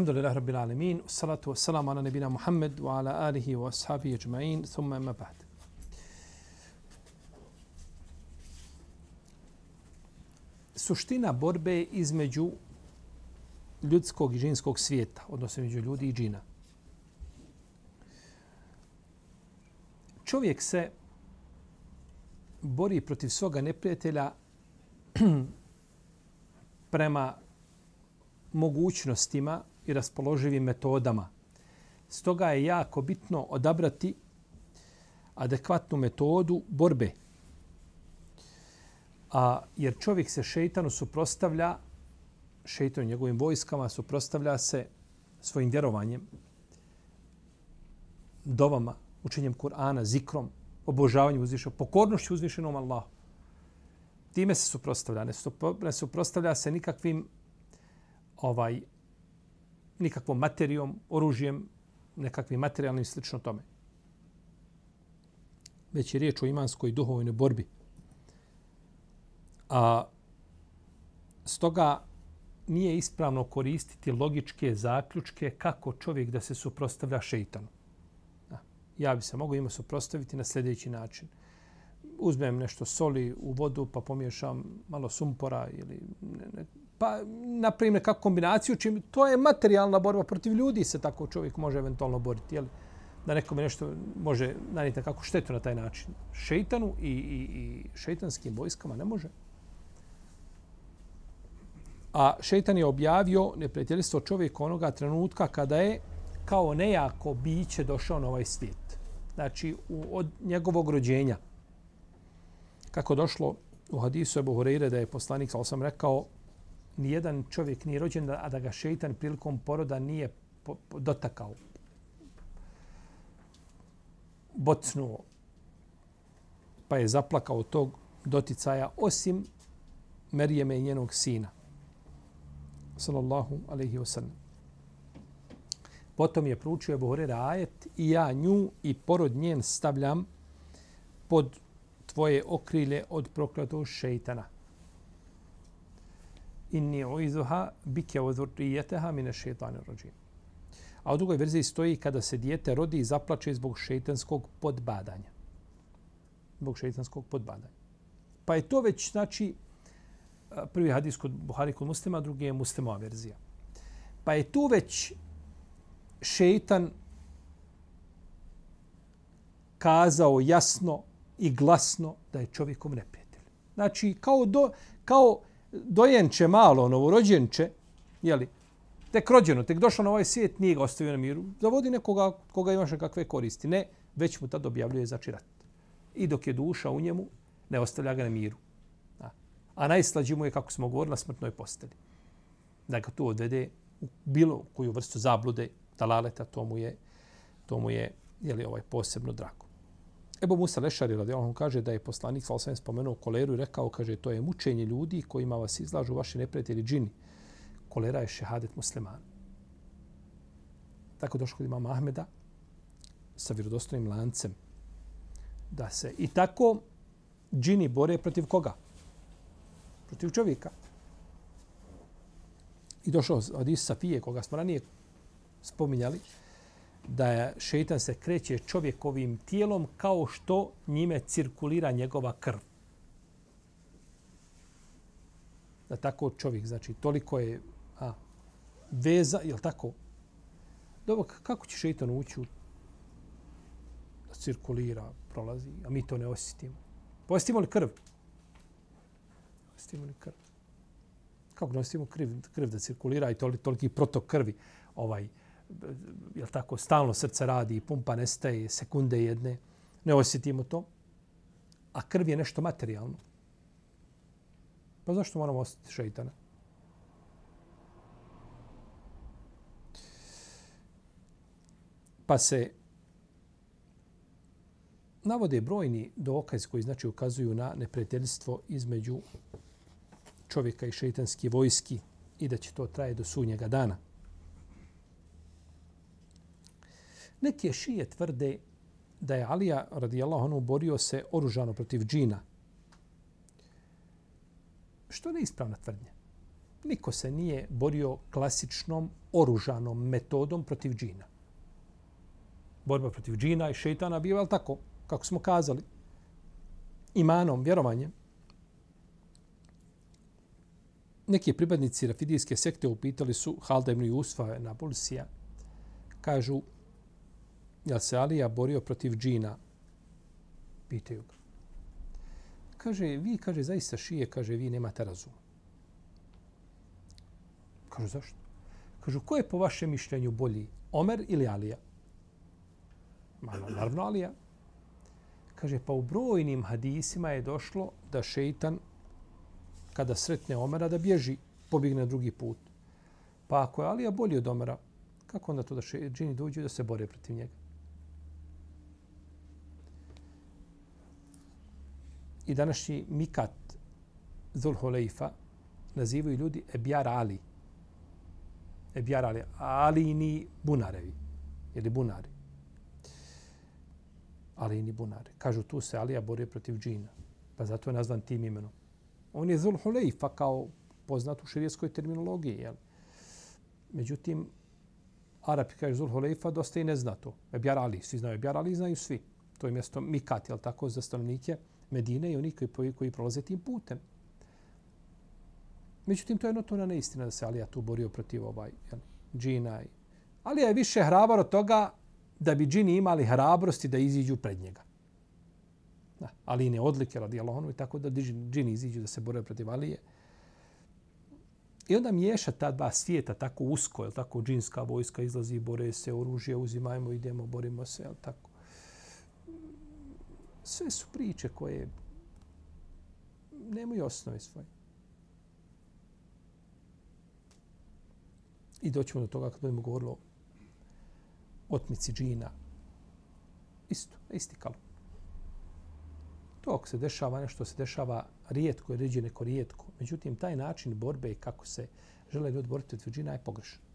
Alhamdulillah Rabbil Alamin, salatu wassalamu ala nebina Muhammed wa ala alihi wa ashabihi ajma'in, thumma ima ba'd. Suština borbe između ljudskog i džinskog svijeta, odnosno među ljudi i džina. Čovjek se bori protiv svoga neprijatelja prema mogućnostima i raspoloživim metodama. Stoga je jako bitno odabrati adekvatnu metodu borbe. A, jer čovjek se šeitanu suprostavlja, šeitanu njegovim vojskama suprostavlja se svojim vjerovanjem, dovama, učenjem Kur'ana, zikrom, obožavanjem uzvišenom, pokornošću uzvišenom Allahu. Time se suprostavlja. Ne suprostavlja se nikakvim ovaj nikakvom materijom, oružjem, nekakvim materijalnim slično tome. Već je riječ o imanskoj duhovnoj borbi. A stoga nije ispravno koristiti logičke zaključke kako čovjek da se suprostavlja šeitanu. Ja bi se mogao ima suprostaviti na sljedeći način. Uzmem nešto soli u vodu pa pomiješam malo sumpora ili ne, ne, pa na primjer kako kombinaciju čim to je materijalna borba protiv ljudi se tako čovjek može eventualno boriti je da nekome nešto može naniti kako štetu na taj način. Šejtanu i i i šejtanskim vojskama ne može. A šejtan je objavio neprijateljstvo čovjeka onoga trenutka kada je kao nejako biće došao na ovaj svijet. Znači u, od njegovog rođenja. Kako došlo u hadisu Ebu Hureyre da je poslanik, sam sam rekao, nijedan čovjek nije rođen, a da ga šeitan prilikom poroda nije dotakao. Bocnuo. Pa je zaplakao tog doticaja osim Merijeme i njenog sina. Sallallahu alaihi wa sallam. Potom je proučio Ebu Horeira ajet i ja nju i porod njen stavljam pod tvoje okrilje od prokletog šeitana inni uizuha bike wa dhurrijeteha mine šeitanir rođim. A u drugoj verziji stoji kada se dijete rodi i zaplače zbog šeitanskog podbadanja. Zbog šeitanskog podbadanja. Pa je to već, znači, prvi hadis kod Buhari kod muslima, drugi je muslimova verzija. Pa je tu već šeitan kazao jasno i glasno da je čovjekom neprijatelj. Znači, kao, do, kao dojenče malo, novorođenče, jeli, tek rođeno, tek došao na ovaj svijet, nije ga ostavio na miru, zavodi nekoga koga imaš kakve koristi. Ne, već mu tad objavljuje za čirat. I dok je duša u njemu, ne ostavlja ga na miru. A, a najslađi mu je, kako smo govorili, na smrtnoj posteli. Da ga tu odvede u bilo koju vrstu zablude, talaleta, to mu je, to mu je jeli, ovaj posebno drago. Ebu Musa Lešari radi on kaže da je poslanik sa osvijem spomenuo koleru i rekao, kaže, to je mučenje ljudi kojima vas izlažu vaši neprijatelji džini. Kolera je šehadet muslimana. Tako došlo kod imama Ahmeda sa vjerodostojnim lancem da se i tako džini bore protiv koga? Protiv čovjeka. I došao od Isa Fije, koga smo ranije spominjali, da je šeitan se kreće čovjekovim tijelom kao što njime cirkulira njegova krv. Da tako čovjek, znači toliko je a, veza, je li tako? Dobro, kako će šeitan ući da cirkulira, prolazi, a mi to ne osjetimo? Pa osjetimo li krv? Osjetimo li krv? Kako ne osjetimo krv, krv da cirkulira i toliki, toliki protok krvi? Ovaj, je tako, stalno srce radi i pumpa nestaje sekunde jedne, ne osjetimo to. A krv je nešto materijalno. Pa zašto moramo osjetiti šeitana? Pa se navode brojni dokaz koji znači ukazuju na neprijateljstvo između čovjeka i šeitanske vojski i da će to traje do sunnjega dana. Neke šije tvrde da je Alija radijallahu anhu borio se oružano protiv džina. Što je neispravna tvrdnja? Niko se nije borio klasičnom oružanom metodom protiv džina. Borba protiv džina i šeitana biva, tako, kako smo kazali, imanom, vjerovanjem. Neki pripadnici rafidijske sekte upitali su Halda ibn Jusfa na Bulisija. Kažu, jel se Alija borio protiv džina? Pitaju ga. Kaže, vi, kaže, zaista šije, kaže, vi nemate razum. Kažu, zašto? Kažu, ko je po vašem mišljenju bolji, Omer ili Alija? Malo, naravno Alija. Kaže, pa u brojnim hadisima je došlo da šeitan, kada sretne Omera, da bježi, pobigne drugi put. Pa ako je Alija bolji od Omera, kako onda to da džini dođu da se bore protiv njega? I današnji Mikat Zulhulejfa nazivaju ljudi Ebjar Ali. Ebjar Ali. Alini Bunarevi. Ili Bunari. Alini Bunari. Kažu tu se Alija borio protiv džina. Pa zato je nazvan tim imenom. On je Zulhulejfa kao poznat u širijeskoj terminologiji. Jel? Međutim, Arapi kaže Zulhulejfa dosta i ne zna to. Ebjar Ali. Svi znaju Ebjar Ali, znaju svi. To je mjesto Mikat, jel tako, za stanovnike Medine i oni koji, koji prolaze tim putem. Međutim, to je notorna neistina da se Alija tu borio protiv ovaj jel, džina. Alija je više hrabar od toga da bi džini imali hrabrosti da iziđu pred njega. Da, ali ne odlike radi Allahonu i tako da džini iziđu da se bore protiv Alije. I onda miješa ta dva svijeta tako usko, jel tako, džinska vojska izlazi, bore se, oružje uzimajmo, idemo, borimo se, jel tako sve su priče koje nemaju osnove svoje. I doćemo do toga kad budemo govorili o otmici džina. Isto, isti kalu. To ako se dešava, nešto se dešava rijetko, ređe neko rijetko. Međutim, taj način borbe i kako se žele ljudi boriti od džina je pogrešan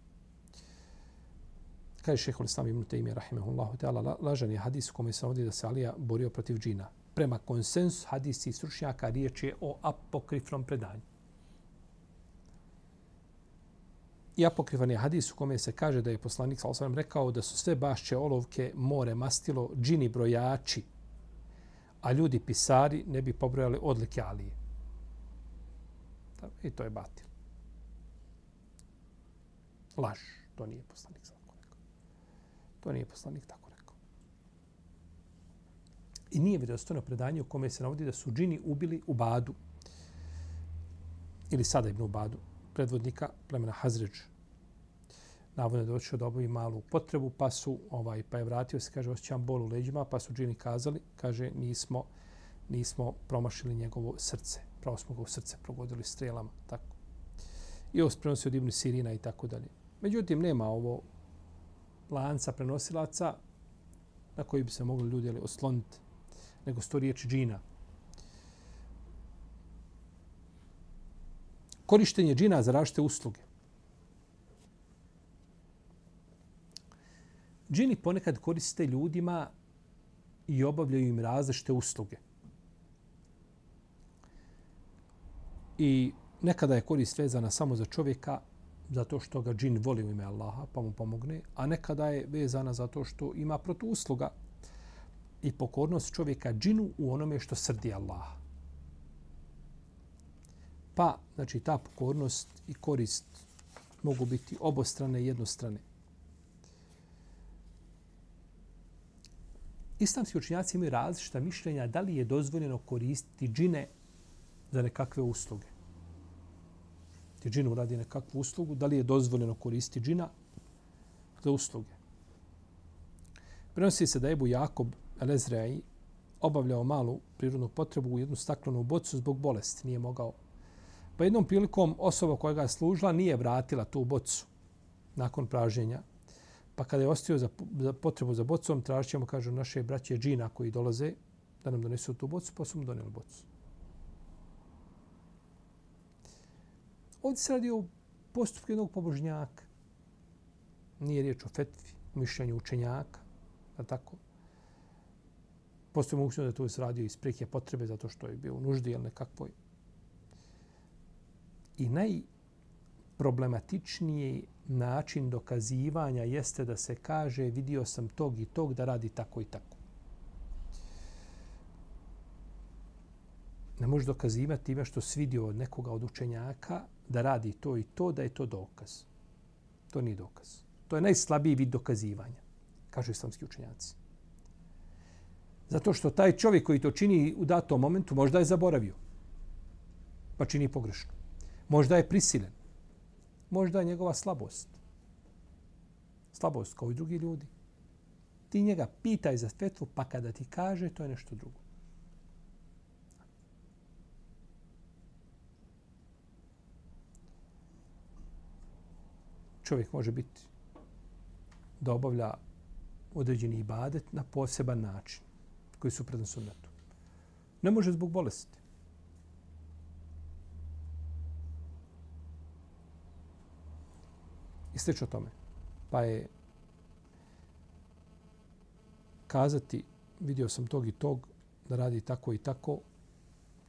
kaže šeho Islam ibn Taymi, rahimahullahu ta'ala, lažan je hadis u kome se navodi da se Alija borio protiv džina. Prema konsensu hadisi sručnjaka riječ je o apokrifnom predanju. I apokrifan je hadis u kome se kaže da je poslanik sa osam rekao da su sve bašće olovke more mastilo džini brojači, a ljudi pisari ne bi pobrojali odlike Alije. I to je batil. Laž. To nije poslanik sa To nije poslanik tako rekao. I nije vjerojatno predanje u kome se navodi da su džini ubili u Badu ili sada ibn Badu, predvodnika plemena Hazređ. Navodno je došao da obavi malu potrebu, pa su, ovaj, pa je vratio se, kaže, osjećam bol u leđima, pa su džini kazali, kaže, nismo, nismo promašili njegovo srce. Pravo smo ga u srce progodili strelama, tako. I ovo prenosi od Ibn Sirina i tako dalje. Međutim, nema ovo lanca prenosilaca na koji bi se mogli ljudi ali, osloniti, nego sto riječi džina. Korištenje džina za različite usluge. Džini ponekad koriste ljudima i obavljaju im različite usluge. I nekada je korist vezana samo za čovjeka, zato što ga džin voli u ime Allaha, pa mu pomogne, a nekada je vezana zato što ima protuusluga i pokornost čovjeka džinu u onome što srdi Allaha. Pa, znači, ta pokornost i korist mogu biti obostrane i jednostrane. Islamski učinjaci imaju različita mišljenja da li je dozvoljeno koristiti džine za nekakve usluge ti džinu radi nekakvu uslugu, da li je dozvoljeno koristiti džina za usluge. Prenosi se da je Ebu Jakob Elezreji obavljao malu prirodnu potrebu u jednu staklenu bocu zbog bolesti. Nije mogao. Pa jednom prilikom osoba koja ga je služila nije vratila tu bocu nakon praženja. Pa kada je ostio za, za potrebu za bocom, tražit ćemo, kažu, naše braće džina koji dolaze da nam donesu tu bocu, pa su mu donijeli bocu. Ovdje se radi o postupku jednog pobožnjaka. Nije riječ o fetvi, o mišljenju učenjaka, da tako. Postoje mogućnost da to se radio iz prijeke potrebe zato što je bio u nuždi ili nekakvoj. I najproblematičniji način dokazivanja jeste da se kaže vidio sam tog i tog da radi tako i tako. Ne može dokazivati time što si vidio od nekoga od učenjaka da radi to i to, da je to dokaz. To nije dokaz. To je najslabiji vid dokazivanja, kažu islamski učenjaci. Zato što taj čovjek koji to čini u datom momentu možda je zaboravio. Pa čini pogrešno. Možda je prisilen. Možda je njegova slabost. Slabost kao i drugi ljudi. Ti njega pitaj za fetvu, pa kada ti kaže, to je nešto drugo. Čovjek može biti da obavlja određeni ibadet na poseban način koji su predan sunnetu. Ne može zbog bolesti. I slično tome. Pa je kazati, vidio sam tog i tog, da radi tako i tako,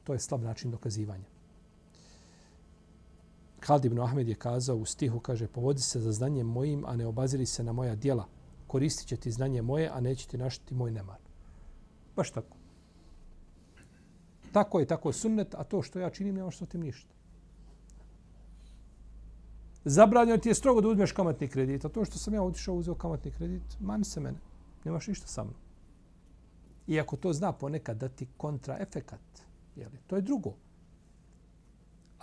to je slab način dokazivanja. Khalid ibn Ahmed je kazao u stihu, kaže, povodi se za znanjem mojim, a ne obaziri se na moja dijela. Koristit će ti znanje moje, a neće ti našiti moj nemar. Baš tako. Tako je tako sunnet, a to što ja činim, nema što tim ništa. Zabranjeno ti je strogo da uzmeš kamatni kredit, a to što sam ja otišao uzeo kamatni kredit, mani se mene. Nemaš ništa sa mnom. Iako to zna ponekad da ti kontraefekat, jeli, to je drugo.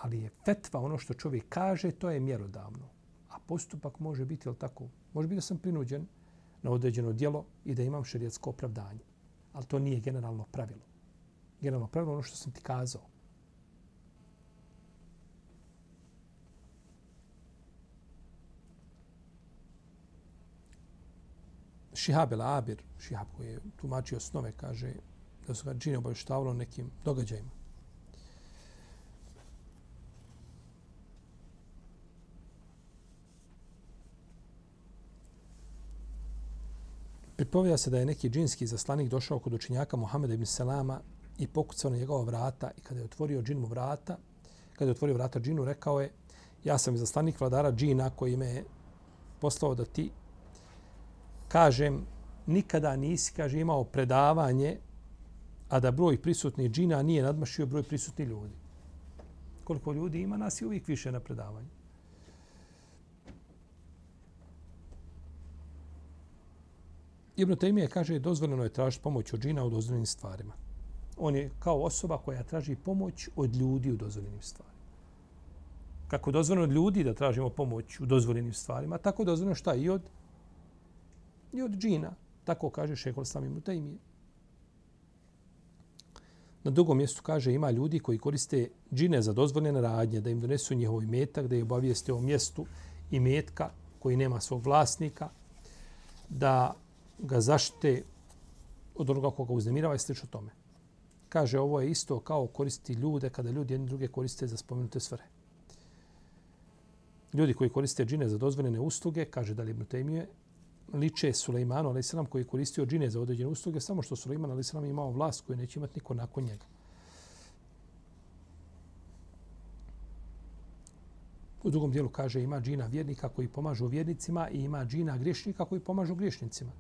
Ali je fetva ono što čovjek kaže, to je mjerodavno. A postupak može biti, jel tako, može biti da sam prinuđen na određeno dijelo i da imam šerijetsko opravdanje ali to nije generalno pravilo. Generalno pravilo ono što sam ti kazao. Šihab el Abir, Šihab koji je tumačio snove, kaže da su ga džine obavještavalo nekim događajima. Pripovija se da je neki džinski zaslanik došao kod učenjaka Muhameda ibn Selama i pokucao na njegova vrata i kada je otvorio džinu vrata, kada je otvorio vrata džinu, rekao je ja sam zaslanik vladara džina koji me je poslao da ti kažem nikada nisi, kaže, imao predavanje a da broj prisutnih džina nije nadmašio broj prisutnih ljudi. Koliko ljudi ima, nas je uvijek više na predavanju. Ibn Taymije kaže dozvoljeno je tražiti pomoć od džina u dozvoljenim stvarima. On je kao osoba koja traži pomoć od ljudi u dozvoljenim stvarima. Kako je dozvoljeno od ljudi da tražimo pomoć u dozvoljenim stvarima, tako je dozvoljeno šta i od, i od džina. Tako kaže šehol sami Ibn Taymije. Na drugom mjestu kaže ima ljudi koji koriste džine za dozvoljene radnje, da im donesu njihov imetak, da je obavijeste o mjestu imetka koji nema svog vlasnika, da ga zaštite od onoga koga uznemirava i slično tome. Kaže, ovo je isto kao koristi ljude kada ljudi jedni druge koriste za spomenute svrhe. Ljudi koji koriste džine za dozvoljene usluge, kaže da Nutemije, liče Sulejmanu, ali koji koji koristio džine za određene usluge, samo što Sulejman, ali imao vlast koju neće imati niko nakon njega. U drugom dijelu kaže ima džina vjernika koji pomažu vjernicima i ima džina griješnika koji pomažu griješnicima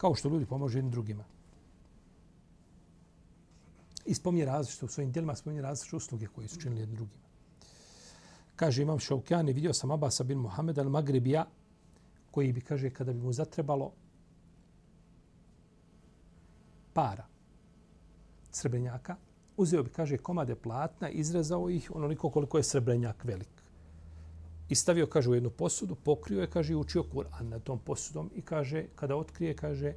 kao što ljudi pomažu jednim drugima. I spominje različite, u svojim dijelima spominje različite usluge koje su činili jednim drugima. Kaže imam Šaukjani, vidio sam Abasa bin Muhammed al-Magribija, koji bi, kaže, kada bi mu zatrebalo para srebrenjaka, uzeo bi, kaže, komade platna, izrezao ih onoliko koliko je srebrenjak velik i stavio, kaže, u jednu posudu, pokrio je, kaže, i učio Kur'an na tom posudom i kaže, kada otkrije, kaže,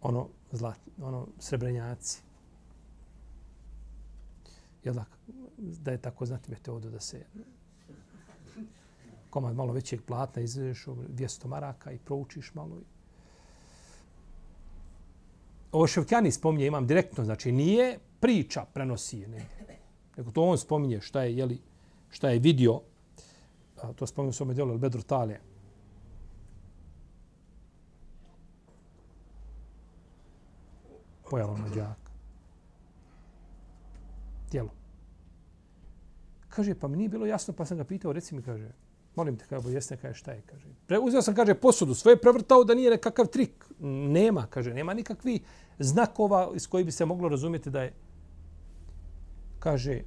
ono, zlat, ono, srebrenjaci. Jel da, da je tako znati metodu da se komad malo većeg platna, izvedeš 200 maraka i proučiš malo. Ovo Ševkjani spominje, imam direktno, znači nije priča prenosi je, ne. nego to on spominje šta je, jeli, šta je vidio, a, to spominje u svome djelu, Bedru Talije. Pojava na Djelo. Kaže, pa mi nije bilo jasno, pa sam ga pitao, reci mi, kaže, molim te, kaže, jesne, kaže, šta je, kaže. Preuzeo sam, kaže, posudu, sve je prevrtao da nije nekakav trik. Nema, kaže, nema nikakvi znakova iz koji bi se moglo razumjeti da je, kaže,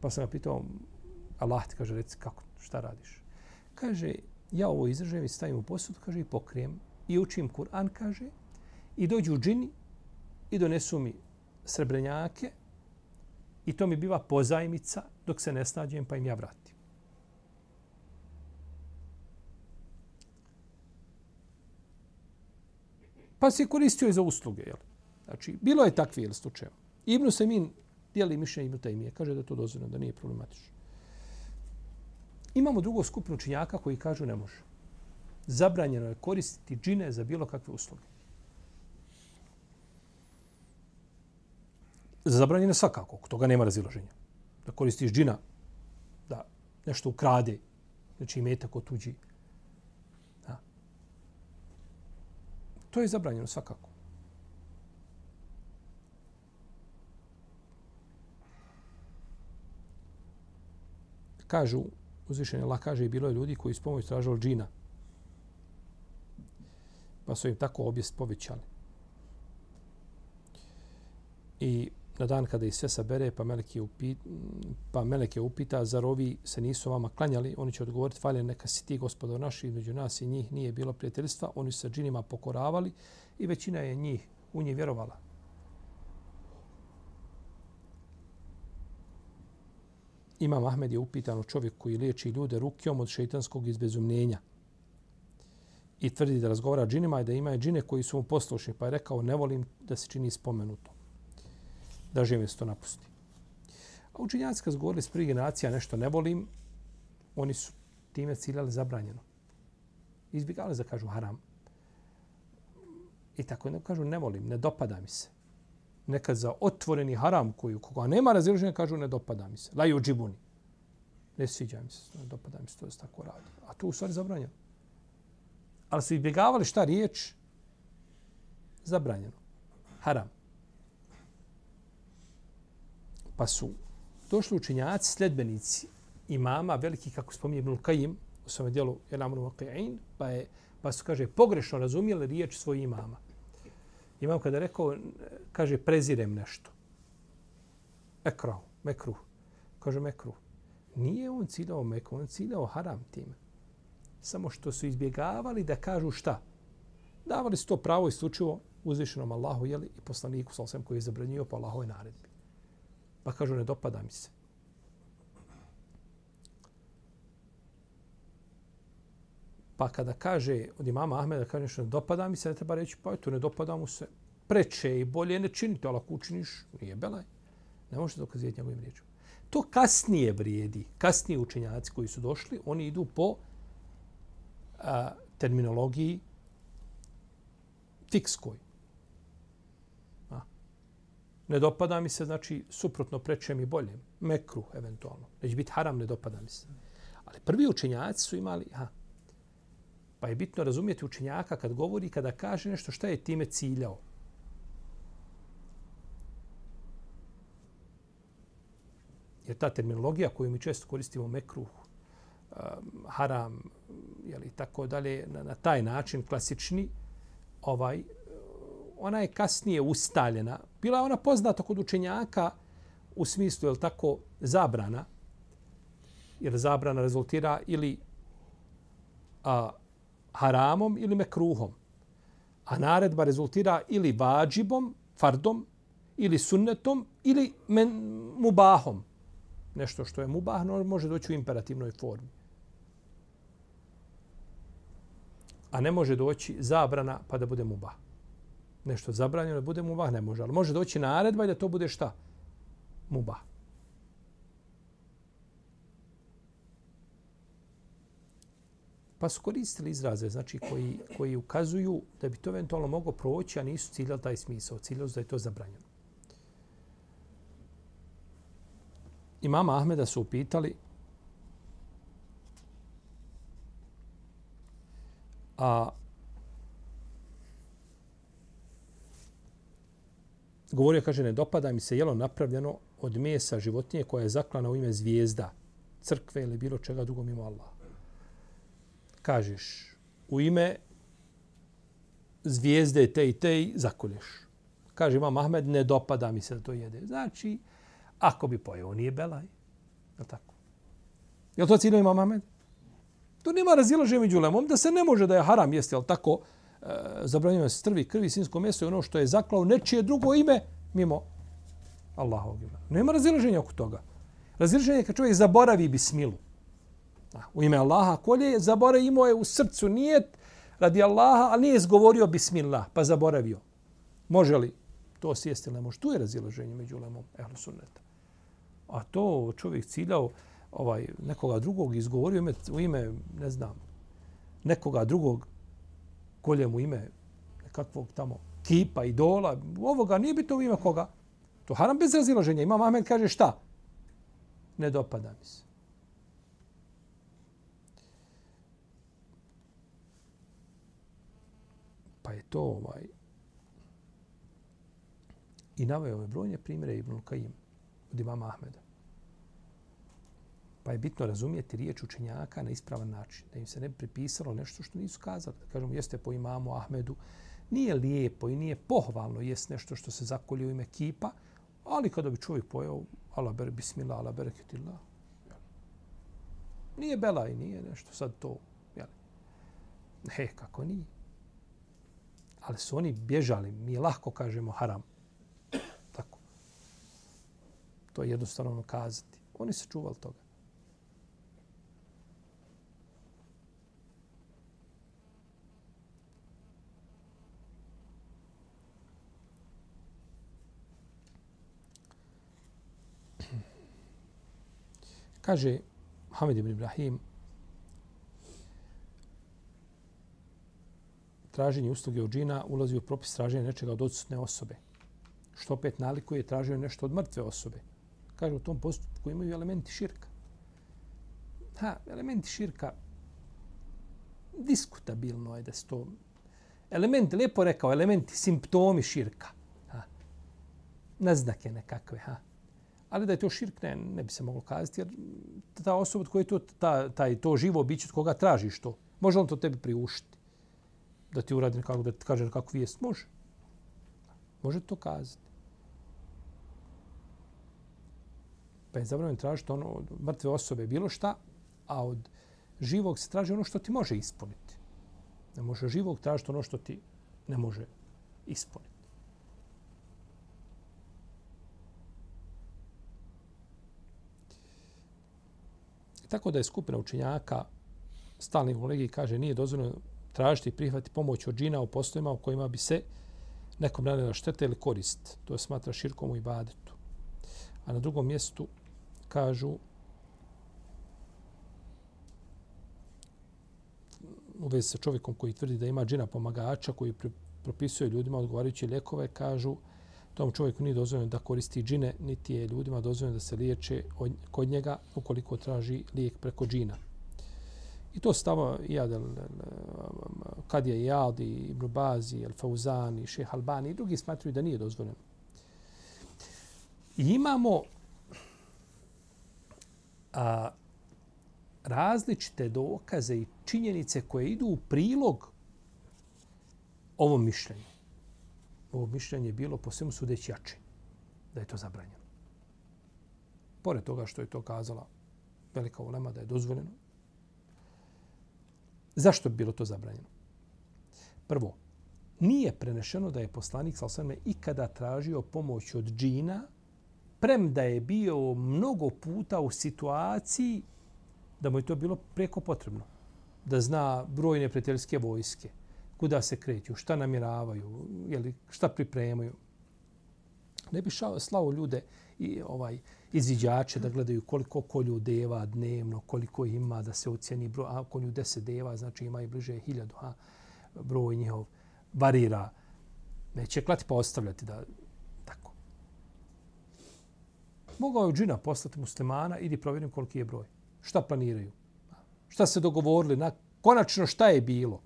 pa sam ga pitao, Allah ti kaže, reci, kako, šta radiš? Kaže, ja ovo izražem i stavim u posud, kaže, i pokrijem i učim Kur'an, kaže, i dođu džini i donesu mi srebrenjake i to mi biva pozajmica dok se ne snađem pa im ja vratim. Pa se koristio i za usluge. Jel? Znači, bilo je takvi jel, slučajeva. Ibnu Semin dijeli mišljenje Ibnu Tajmije. Kaže da je to dozvoljeno, da nije problematično. Imamo drugo skupinu činjaka koji kažu ne može. Zabranjeno je koristiti džine za bilo kakve usluge. zabranjeno svakako, toga nema razilaženja. Da koristiš džina, da nešto ukrade, znači imeta ko tuđi. Da. To je zabranjeno svakako. Kažu, uzvišenje Allah kaže i bilo je ljudi koji s pomoć tražili džina. Pa su im tako objest povećali. I na dan kada ih sve sabere, pa Melek je, pa Melek je upita, zar ovi se nisu vama klanjali? Oni će odgovoriti, falje, neka si ti, gospodo naši, između nas i njih nije bilo prijateljstva. Oni su se džinima pokoravali i većina je njih u njih vjerovala. Imam Ahmed je upitan o čovjek koji liječi ljude rukijom od šeitanskog izbezumljenja i tvrdi da razgovara džinima i da ima džine koji su mu poslušni, pa je rekao ne volim da se čini spomenuto da žive to napusti. A učinjaci kad govorili s prvi generacija nešto ne volim, oni su time ciljali zabranjeno. Izbjegali da kažu haram. I tako ne kažu ne volim, ne dopada mi se. Nekad za otvoreni haram koji koga nema razilaženja kažu ne dopada mi se. Laju džibuni. Ne sviđa mi se, ne dopada mi se, to se tako radi. A to u stvari zabranjeno. Ali su izbjegavali šta riječ? Zabranjeno. Haram. Pa su došli učenjaci, sledbenici imama, veliki, kako spominje Ibn Kajim, u svome dijelu Elamru Maqi'in, pa, je, pa su, kaže, pogrešno razumijeli riječ svojih imama. Imam kada rekao, kaže, prezirem nešto. Ekrau, mekru. Kaže, mekru. Nije on ciljao mekru, on ciljao haram time. Samo što su izbjegavali da kažu šta. Davali su to pravo isključivo uzvišenom Allahu jeli, i poslaniku, sa koji je zabranio po Allahove naredbi. Pa kažu, ne dopada mi se. Pa kada kaže od imama Ahmeda, kaže nešto ne dopada mi se, ne treba reći, pa eto, ne dopada mu se. Preče i bolje ne činite, ali ako učiniš, nije belaj. Ne možete dokazivati njegovim riječima. To kasnije vrijedi, kasnije učenjaci koji su došli, oni idu po a, terminologiji fikskoj A. ne dopada mi se, znači suprotno prečem i bolje. Mekru, eventualno. Neće biti haram, ne dopada mi se. Ali prvi učenjaci su imali, ha, pa je bitno razumijeti učenjaka kad govori, kada kaže nešto šta je time ciljao. Jer ta terminologija koju mi često koristimo, mekruh, um, haram, jeli, tako dalje, na, na taj način klasični, ovaj, ona je kasnije ustaljena. Bila je ona poznata kod učenjaka u smislu, je tako, zabrana. Jer zabrana rezultira ili a, haramom ili mekruhom. A naredba rezultira ili vađibom, fardom, ili sunnetom, ili men, mubahom. Nešto što je mubah, no može doći u imperativnoj formi. A ne može doći zabrana pa da bude mubah nešto zabranjeno, bude mubah, ne može. Ali može doći naredba i da to bude šta? Mubah. Pa su koristili izraze znači, koji, koji ukazuju da bi to eventualno moglo proći, a nisu ciljali taj smisao. Ciljali da je to zabranjeno. Imama Ahmeda su upitali a govorio, kaže, ne dopada mi se jelo napravljeno od mesa životinje koja je zaklana u ime zvijezda, crkve ili bilo čega drugo mimo Allaha. Kažeš, u ime zvijezde te i te i zakolješ. Kaže imam Ahmed, ne dopada mi se da to jede. Znači, ako bi pojeo, nije belaj. Je tako? Je to cilj imam Ahmed? To nema razilaže među lemom, da se ne može da je haram jesti, ali tako, e, zabranjeno se strvi, krvi, sinsko meso i ono što je zaklao nečije drugo ime mimo Allahovog imena. Nema razilaženja oko toga. Razilaženje je kad čovjek zaboravi bismilu. U ime Allaha kolje, zaboravimo imao je u srcu nijet radi Allaha, ali nije izgovorio bismillah, pa zaboravio. Može li to sjesti ne može? Tu je razilaženje među lemom ehlu sunneta. A to čovjek ciljao ovaj nekoga drugog izgovorio ime, u ime, ne znam, nekoga drugog kolje mu ime nekakvog tamo kipa, idola, ovoga nije bito u ime koga. To haram bez razilaženja. Imam Ahmed kaže šta? Ne dopada mi se. Pa je to ovaj... I naveo ove brojne primjere Ibn Kajim od imama Ahmeda. Pa je bitno razumijeti riječ učenjaka na ispravan način. Da im se ne pripisalo nešto što nisu kazali. Da kažemo, jeste po imamu Ahmedu, nije lijepo i nije pohvalno jest nešto što se zakolje u ime kipa, ali kada bi čovjek pojao ala ber bismillah, ala bereketillah, nije bela i nije nešto sad to. Jel? He, kako nije. Ali su oni bježali, mi lahko kažemo haram. Tako. To je jednostavno kazati. Oni se čuvali toga. Kaže Mohamed ibn Ibrahim, traženje usluge od džina ulazi u propis traženja nečega od odsutne osobe. Što opet nalikuje traženje nešto od mrtve osobe. Kaže u tom postupku imaju elementi širka. Ha, elementi širka diskutabilno je da se to... Elementi, lijepo rekao, elementi, simptomi širka. Ha. Naznake nekakve, ha. Ali da je to širk, ne, ne bi se moglo kazati, jer ta osoba od koje to, ta, taj, to živo biće od koga tražiš to, može on to tebi priuštiti? Da ti uradim kako, da ti kaže kako vijest? Može. Može to kazati. Pa je zabranjeno tražiti ono od mrtve osobe bilo šta, a od živog se traži ono što ti može ispuniti. Ne može živog tražiti ono što ti ne može ispuniti. Tako da je skupina učenjaka stalni u kaže nije dozvoljeno tražiti i prihvatiti pomoć od džina u postojima u kojima bi se nekom nanela šteta ili korist. To je smatra širkom u ibadetu. A na drugom mjestu kažu u vezi sa čovjekom koji tvrdi da ima džina pomagača koji propisuje ljudima odgovarajuće lijekove, kažu tom čovjeku nije dozvoljeno da koristi džine, niti je ljudima dozvoljeno da se liječe kod njega ukoliko traži lijek preko džina. I to stava Iyad kad je Iyad i Ibn Bazi, Al Fauzan i Šeha Albani i drugi smatruju da nije dozvoljeno. I imamo a, različite dokaze i činjenice koje idu u prilog ovom mišljenju ovo mišljenje bilo po svemu sudeći jače, da je to zabranjeno. Pored toga što je to kazala velika ulema da je dozvoljeno, zašto bi bilo to zabranjeno? Prvo, nije prenešeno da je poslanik sa osvrme ikada tražio pomoć od džina, prem da je bio mnogo puta u situaciji da mu je to bilo preko potrebno. Da zna broj neprijateljske vojske, kuda se kreću, šta namiravaju, jeli, šta pripremaju. Ne bi šao, slao ljude i ovaj izviđače da gledaju koliko kolju deva dnevno, koliko ima da se ocjeni broj, a kolju deset deva, znači ima i bliže hiljadu, a broj njihov varira. Neće klati pa ostavljati da tako. Mogao je džina poslati muslimana, idi provjerim koliki je broj. Šta planiraju? Šta se dogovorili? Na, konačno šta je bilo?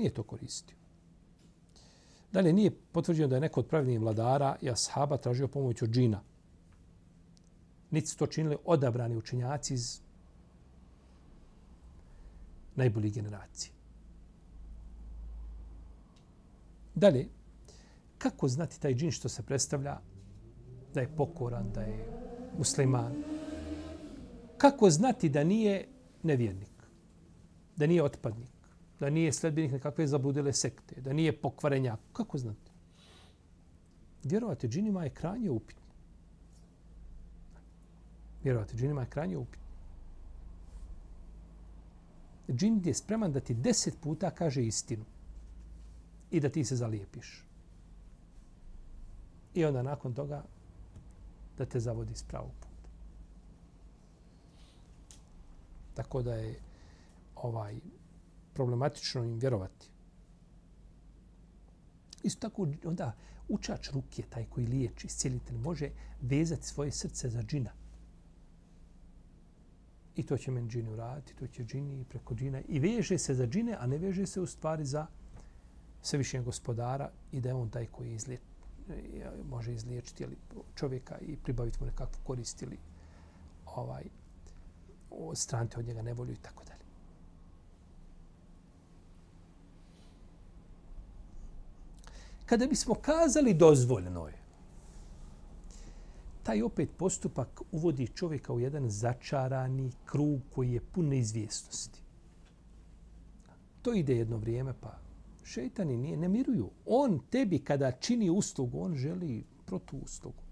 Nije to koristio. Dalje, nije potvrđeno da je neko od pravilnih vladara i ashaba tražio pomoć od džina. Niti su to činili odabrani učenjaci iz najboljih generacije. Dalje, kako znati taj džin što se predstavlja da je pokoran, da je musliman? Kako znati da nije nevjernik, da nije otpadnik, da nije sledbenik nekakve zabludile sekte, da nije pokvarenja? Kako znate? Vjerovati džinima je krajnje upitno. Vjerovati džinima je krajnje upitno. Džin je spreman da ti deset puta kaže istinu i da ti se zalijepiš. I onda nakon toga da te zavodi s pravog puta. Tako da je ovaj problematično im vjerovati. Isto tako onda učač ruke, taj koji liječi, iscijelitelj, može vezati svoje srce za džina. I to će men džini uraditi, to će džini preko džina. I veže se za džine, a ne veže se u stvari za svevišnjeg gospodara i da je on taj koji izliječi e, može izliječiti ili čovjeka i pribaviti mu nekakvu korist ili ovaj, stranti od njega nevolju i tako da. Kada bismo kazali dozvoljeno je, taj opet postupak uvodi čovjeka u jedan začarani krug koji je pun neizvjesnosti. To ide jedno vrijeme, pa šeitani nije, ne miruju. On tebi kada čini uslugu, on želi protu uslugu.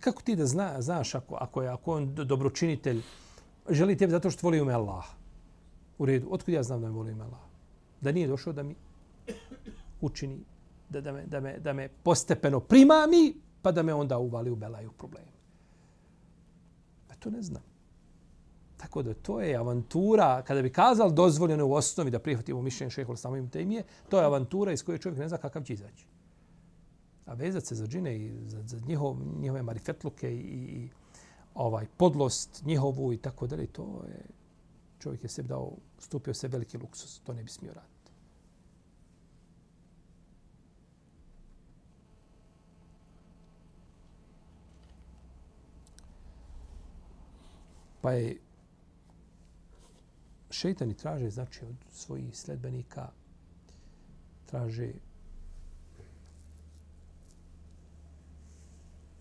Kako ti da zna, znaš ako, ako je ako on dobročinitelj, želi tebi zato što voli ume Allah. U redu, otkud ja znam da me voli ume Allah? Da nije došao da mi učini, da, da, me, da, me, da me postepeno primami, pa da me onda uvali u belaju probleme. Pa to ne znam. Tako da to je avantura, kada bi kazali dozvoljeno u osnovi da prihvatimo mišljenje šehola samo im temije, to je avantura iz koje čovjek ne zna kakav će izaći. A vezat se za džine i za, za njihov, njihove marifetluke i, i ovaj podlost njihovu i tako dalje, to je čovjek je sebi dao, stupio se veliki luksus, to ne bi smio raditi. Pa je šeitani traže, znači, od svojih sledbenika, traže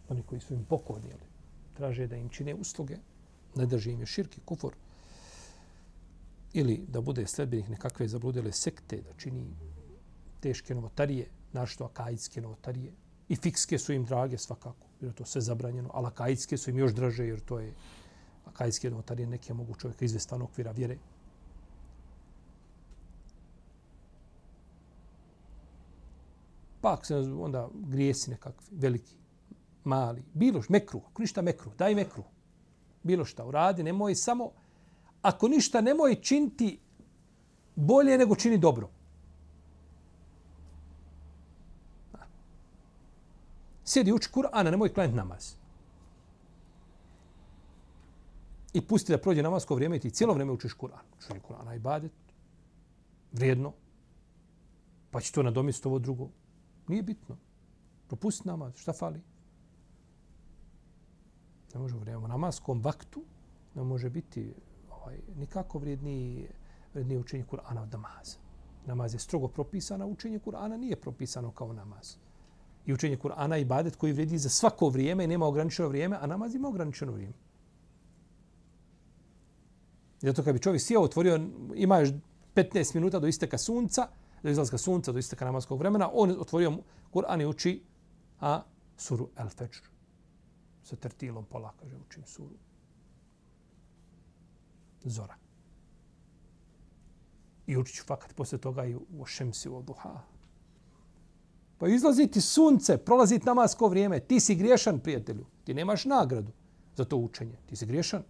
oni koji su im pokornili, traže da im čine usluge, ne drži im je širki kufor, ili da bude sledbenik nekakve zabludele sekte, da čini teške novotarije, našto akajitske novotarije, i fikske su im drage svakako, jer to sve zabranjeno, ali akajitske su im još draže, jer to je akajske notarije, neke mogu čovjeka izvesti okvira vjere, Pa ako se onda grijesi nekakvi, veliki, mali, bilo što, mekru, ako ništa mekru, daj mekru. Bilo šta uradi, nemoj samo, ako ništa nemoj činiti bolje nego čini dobro. Sjedi uči Kur'ana, nemoj klanjati namaz. I pusti da prođe namasko vrijeme i ti cijelo vrijeme učiš Kur'an. Učenje Kur'ana i badet. Vrijedno. Pa će to nadomjesti ovo drugo. Nije bitno. Propusti namaz, šta fali? Ne može u vrijeme namaskom vaktu, ne može biti ovaj, nikako vrijedniji, vrijedniji učenje Kur'ana od namaza. Namaz je strogo propisan, a učenje Kur'ana nije propisano kao namaz. I učenje Kur'ana i badet koji vrijedi za svako vrijeme i nema ograničeno vrijeme, a namaz ima ograničeno vrijeme. Zato kad bi čovjek sjeo, otvorio, ima još 15 minuta do isteka sunca, do izlaska sunca, do isteka namaskog vremena, on otvorio Kur'an i uči a, suru El Fajr. Sa tertilom pola, kaže, učim suru. Zora. I učit ću fakat posle toga i u šemsi u duha. Pa izlazi ti sunce, prolazi namasko vrijeme. Ti si griješan, prijatelju. Ti nemaš nagradu za to učenje. Ti si griješan.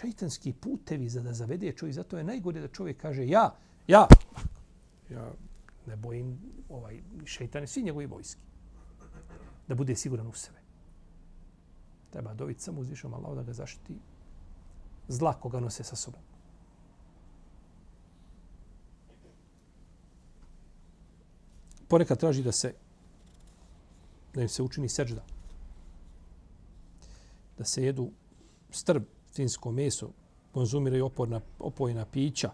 Šeitanski putevi za da zavede čovjek. Zato je najgore da čovjek kaže ja, ja, ja ne bojim ovaj šeitane, svi njegovi vojski. Da bude siguran u sebe. Treba dobiti samo uzvišom Allah da ga zaštiti zla koga nose sa sobom. Ponekad traži da se da im se učini seđda. Da se jedu strb, finsko meso, konzumiraju oporna, opojna pića,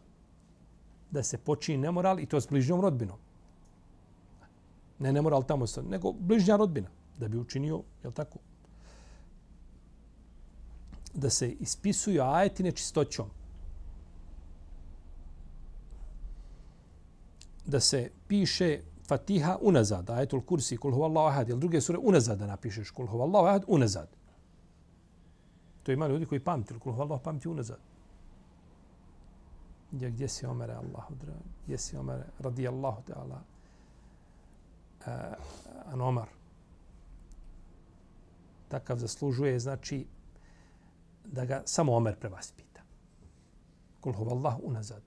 da se počini nemoral i to s bližnjom rodbinom. Ne nemoral tamo sa, nego bližnja rodbina da bi učinio, je tako? Da se ispisuju ajeti nečistoćom. Da se piše Fatiha unazad, ajetul kursi, kul huvallahu ahad, ili druge sure unazad da napišeš, kul huvallahu ahad, unazad. To ima ljudi koji pamti, kul Allah pamti unazad. Ja, gdje si Omer, Allahu dragi? Gdje si Omer, radijallahu ta'ala? Uh, an Omar. Takav zaslužuje, znači, da ga samo Omer prevaspita. Kul Allah unazad.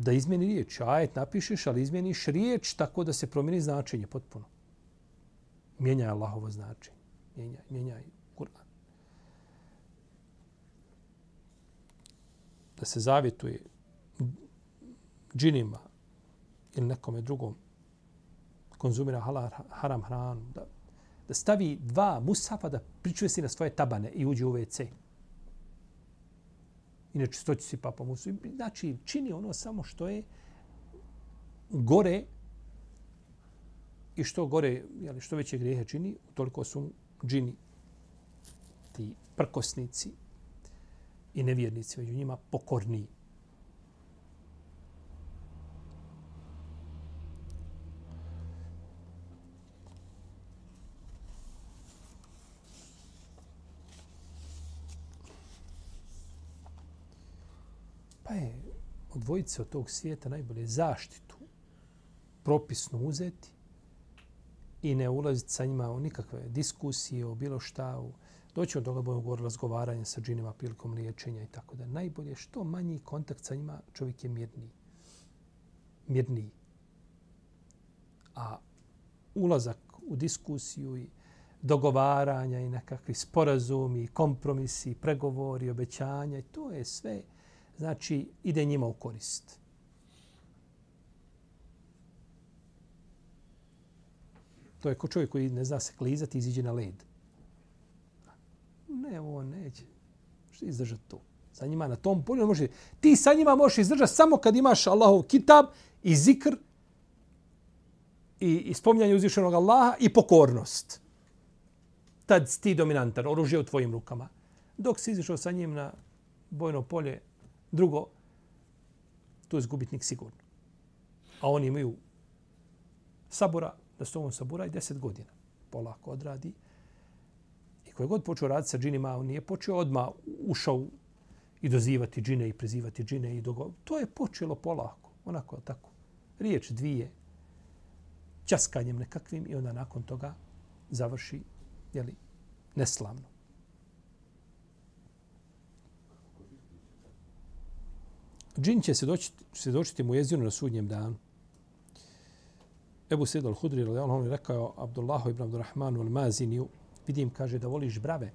Da izmjeni riječ. Ajet napišeš, ali izmeniš riječ tako da se promijeni značenje potpuno. Mijenjaj Allahovo značenje. Mijenjaj, mijenjaj Kur'an. Da se zavjetuje džinima ili nekome drugom konzumira halal, haram hranu, da, da stavi dva musafa da pričuje si na svoje tabane i uđe u WC inače sto će si papa musu. Znači, čini ono samo što je gore i što gore, jeli, što veće grijehe čini, toliko su džini, ti prkosnici i nevjernici među njima pokorniji. Pa je odvojiti se od tog svijeta najbolje zaštitu propisno uzeti i ne ulaziti sa njima u nikakve diskusije o bilo šta. U, doći od toga budemo govorili razgovaranje sa džinima prilikom liječenja i tako da. Najbolje što manji kontakt sa njima čovjek je mirniji. Mirniji. A ulazak u diskusiju i dogovaranja i nekakvi sporazumi, kompromisi, pregovori, obećanja, to je sve znači ide njima u korist. To je ko čovjek koji ne zna se klizati i iziđe na led. Ne, on neće. Što izdržati to? Sa njima na tom polju može... Ti sa njima možeš izdržati samo kad imaš Allahov kitab i zikr i, i spomljanje uzvišenog Allaha i pokornost. Tad si ti dominantan, oružje u tvojim rukama. Dok si izišao sa njim na bojno polje, Drugo, to je zgubitnik sigurno. A oni imaju sabora, da s tobom sabora i deset godina. Polako odradi. I koje god počeo raditi sa džinima, on nije počeo odmah ušao i dozivati džine i prezivati džine i dogo... To je počelo polako. Onako, tako. Riječ dvije, časkanjem nekakvim i onda nakon toga završi, jeli, neslavno. Džin će se doći, se doći mu jezinu na sudnjem danu. Ebu Sejid al-Hudri, on je rekao Abdullahu ibn Abdurrahmanu al-Maziniju, vidim, kaže, da voliš brave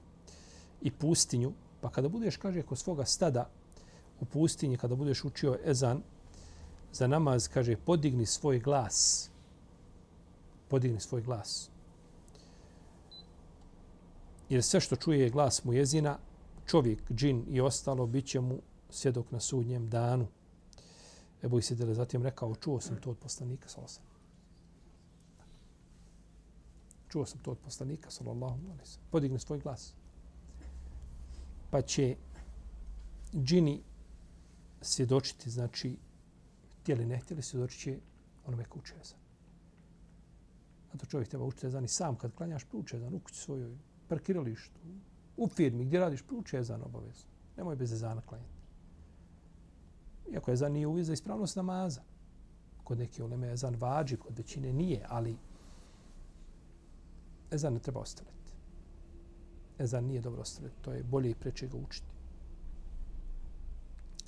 i pustinju, pa kada budeš, kaže, kod svoga stada u pustinji, kada budeš učio ezan za namaz, kaže, podigni svoj glas. Podigni svoj glas. Jer sve što čuje je glas mu jezina, čovjek, džin i ostalo, bit će mu svjedok na sudnjem danu. Ebu Isidele zatim rekao, čuo sam to od poslanika, sallallahu Čuo sam to od poslanika, sallallahu alaihi Podigne svoj glas. Pa će džini svjedočiti, znači, htjeli ne htjeli, svjedočit će onome ko uče A to čovjek treba učiti ezan i sam kad klanjaš, pruči ezan u kući svojoj, parkiralištu, u firmi gdje radiš, pruči ezan obavezno. Nemoj bez ezana klanjati. Iako ezan nije uvijek za ispravnost namaza. Kod neke uleme ezan vađi, kod većine nije, ali ezan ne treba ostaviti. Ezan nije dobro ostaviti. To je bolje i preče ga učiti.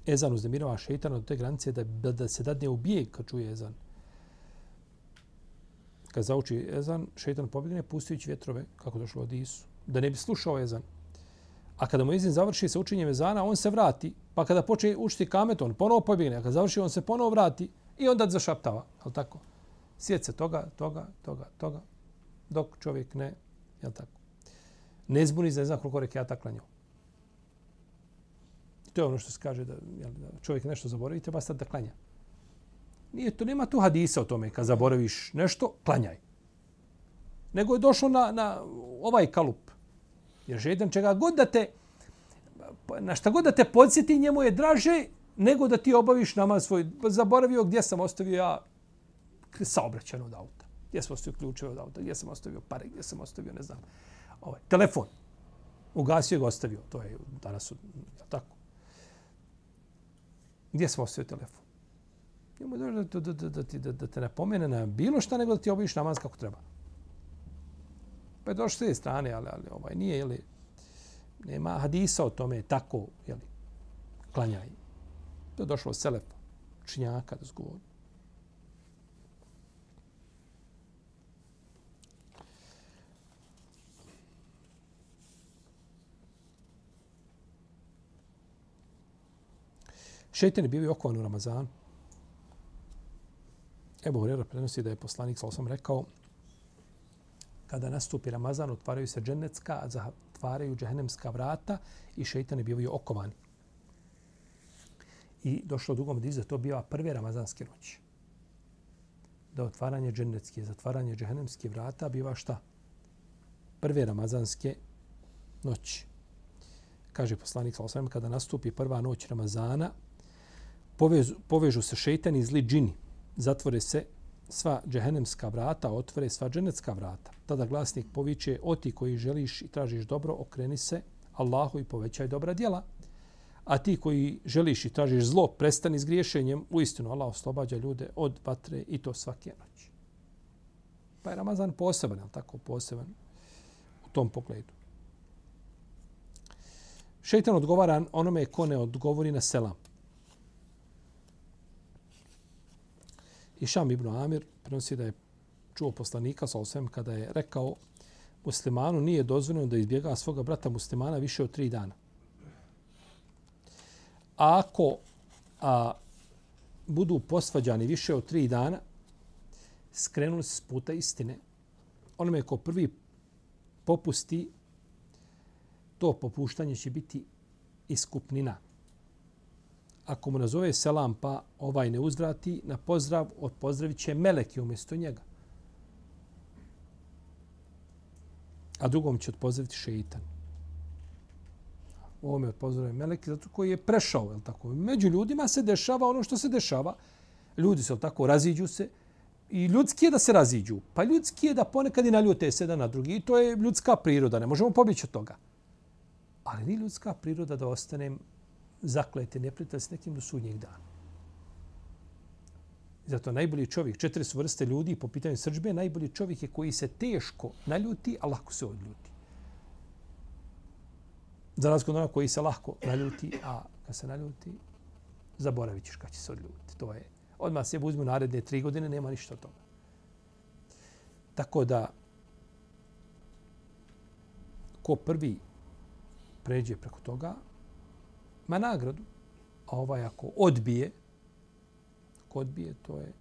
Ezan uznemirava šeitana do te granice da, da, da se dadne u bijeg kad čuje ezan. Kad zauči ezan, šeitan pobjegne pustujući vjetrove, kako došlo od Isu, da ne bi slušao ezan. A kada mu izin završi sa učenjem ezana, on se vrati, pa kada počne učiti kamet, on ponovo pobjegne, a kada završi, on se ponovo vrati i onda zašaptava. Jel tako? Sjet se toga, toga, toga, toga, dok čovjek ne, jel tako? Ne zbuni za ne znam koliko rekiata klanjao. To je ono što se kaže da, jel, da čovjek nešto zaboravi, treba sad da klanja. Nije to, nema tu hadisa o tome, kad zaboraviš nešto, klanjaj. Nego je došlo na, na ovaj kalup. Jer šeitan čega god da te, na šta god da te podsjeti, njemu je draže nego da ti obaviš nama svoj. Zaboravio gdje sam ostavio ja saobraćan od auta. Gdje sam ostavio ključeve od auta, gdje sam ostavio pare, gdje sam ostavio, ne znam, ovaj, telefon. Ugasio ga ostavio. To je danas, tako. Gdje sam ostavio telefon? Njemu da, da, da, da, da, da, da te napomene na bilo šta, nego da ti obaviš namaz kako treba. Pa je došlo s te strane, ali, ali ovaj, nije, jeli, nema hadisa o tome tako, jeli, klanjaj. To je došlo od Selefa, činjaka da zgovori. Šeitan je bio i okovan u Ramazanu. Ebu Hurera prenosi da je poslanik, sal sam rekao, kada nastupi Ramazan, otvaraju se dženecka, a zatvaraju džehennemska vrata i šeitan je bio i okovan. I došlo dugo mediz da to biva prve Ramazanske noći. Da otvaranje džennetske, zatvaranje džehennemske vrata biva šta? Prve Ramazanske noći. Kaže poslanik, sa sam, kada nastupi prva noć Ramazana, povežu, povežu se šeitani zli džini, zatvore se sva džehennemska vrata, otvore sva dženecka vrata. Tada glasnik poviče, o ti koji želiš i tražiš dobro, okreni se Allahu i povećaj dobra djela. A ti koji želiš i tražiš zlo, prestani s griješenjem, u istinu Allah oslobađa ljude od vatre i to svake noći. Pa je Ramazan poseban, ali tako poseban u tom pogledu. Šeitan odgovara onome ko ne odgovori na selam. Išam ibn Amir prenosi da je čuo poslanika sa osvem kada je rekao muslimanu nije dozvoljeno da izbjega svoga brata muslimana više od tri dana. A ako a, budu posvađani više od tri dana, skrenuli se s puta istine. Onome ko prvi popusti, to popuštanje će biti iskupnina ako mu nazove selam pa ovaj ne uzvrati na pozdrav, od pozdravit će meleki umjesto njega. A drugom će odpozdraviti šeitan. Ovo me meleki zato koji je prešao. Je tako? Među ljudima se dešava ono što se dešava. Ljudi se tako raziđu se. I ljudski je da se raziđu. Pa ljudski je da ponekad i naljute se jedan na drugi. I to je ljudska priroda. Ne možemo pobjeći od toga. Ali ni ljudska priroda da ostanem zaklete neprijatelj s nekim do sudnjeg dana. Zato najbolji čovjek, četiri su vrste ljudi po pitanju srđbe, najbolji čovjek je koji se teško naljuti, a lako se odljuti. Za razliku od koji se lako naljuti, a kad se naljuti, zaboravit ćeš kad će se odljuti. To je, odmah se uzmu naredne tri godine, nema ništa od toga. Tako da, ko prvi pređe preko toga, ima nagradu. A ovaj ako odbije, ako odbije, to je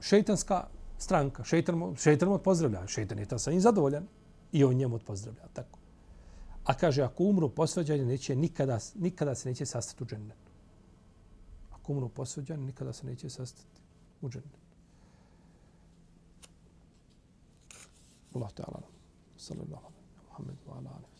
šeitanska stranka. Šeitan, šeitan mu pozdravlja. Šeitan je ta sa njim zadovoljan i on njemu pozdravlja. Tako. A kaže, ako umru posvađanje, neće nikada, nikada se neće sastati u džennetu. Ako umru posvađanje, nikada se neće sastati u džennetu. Allah te ala. Sallallahu Muhammedu ala alihi.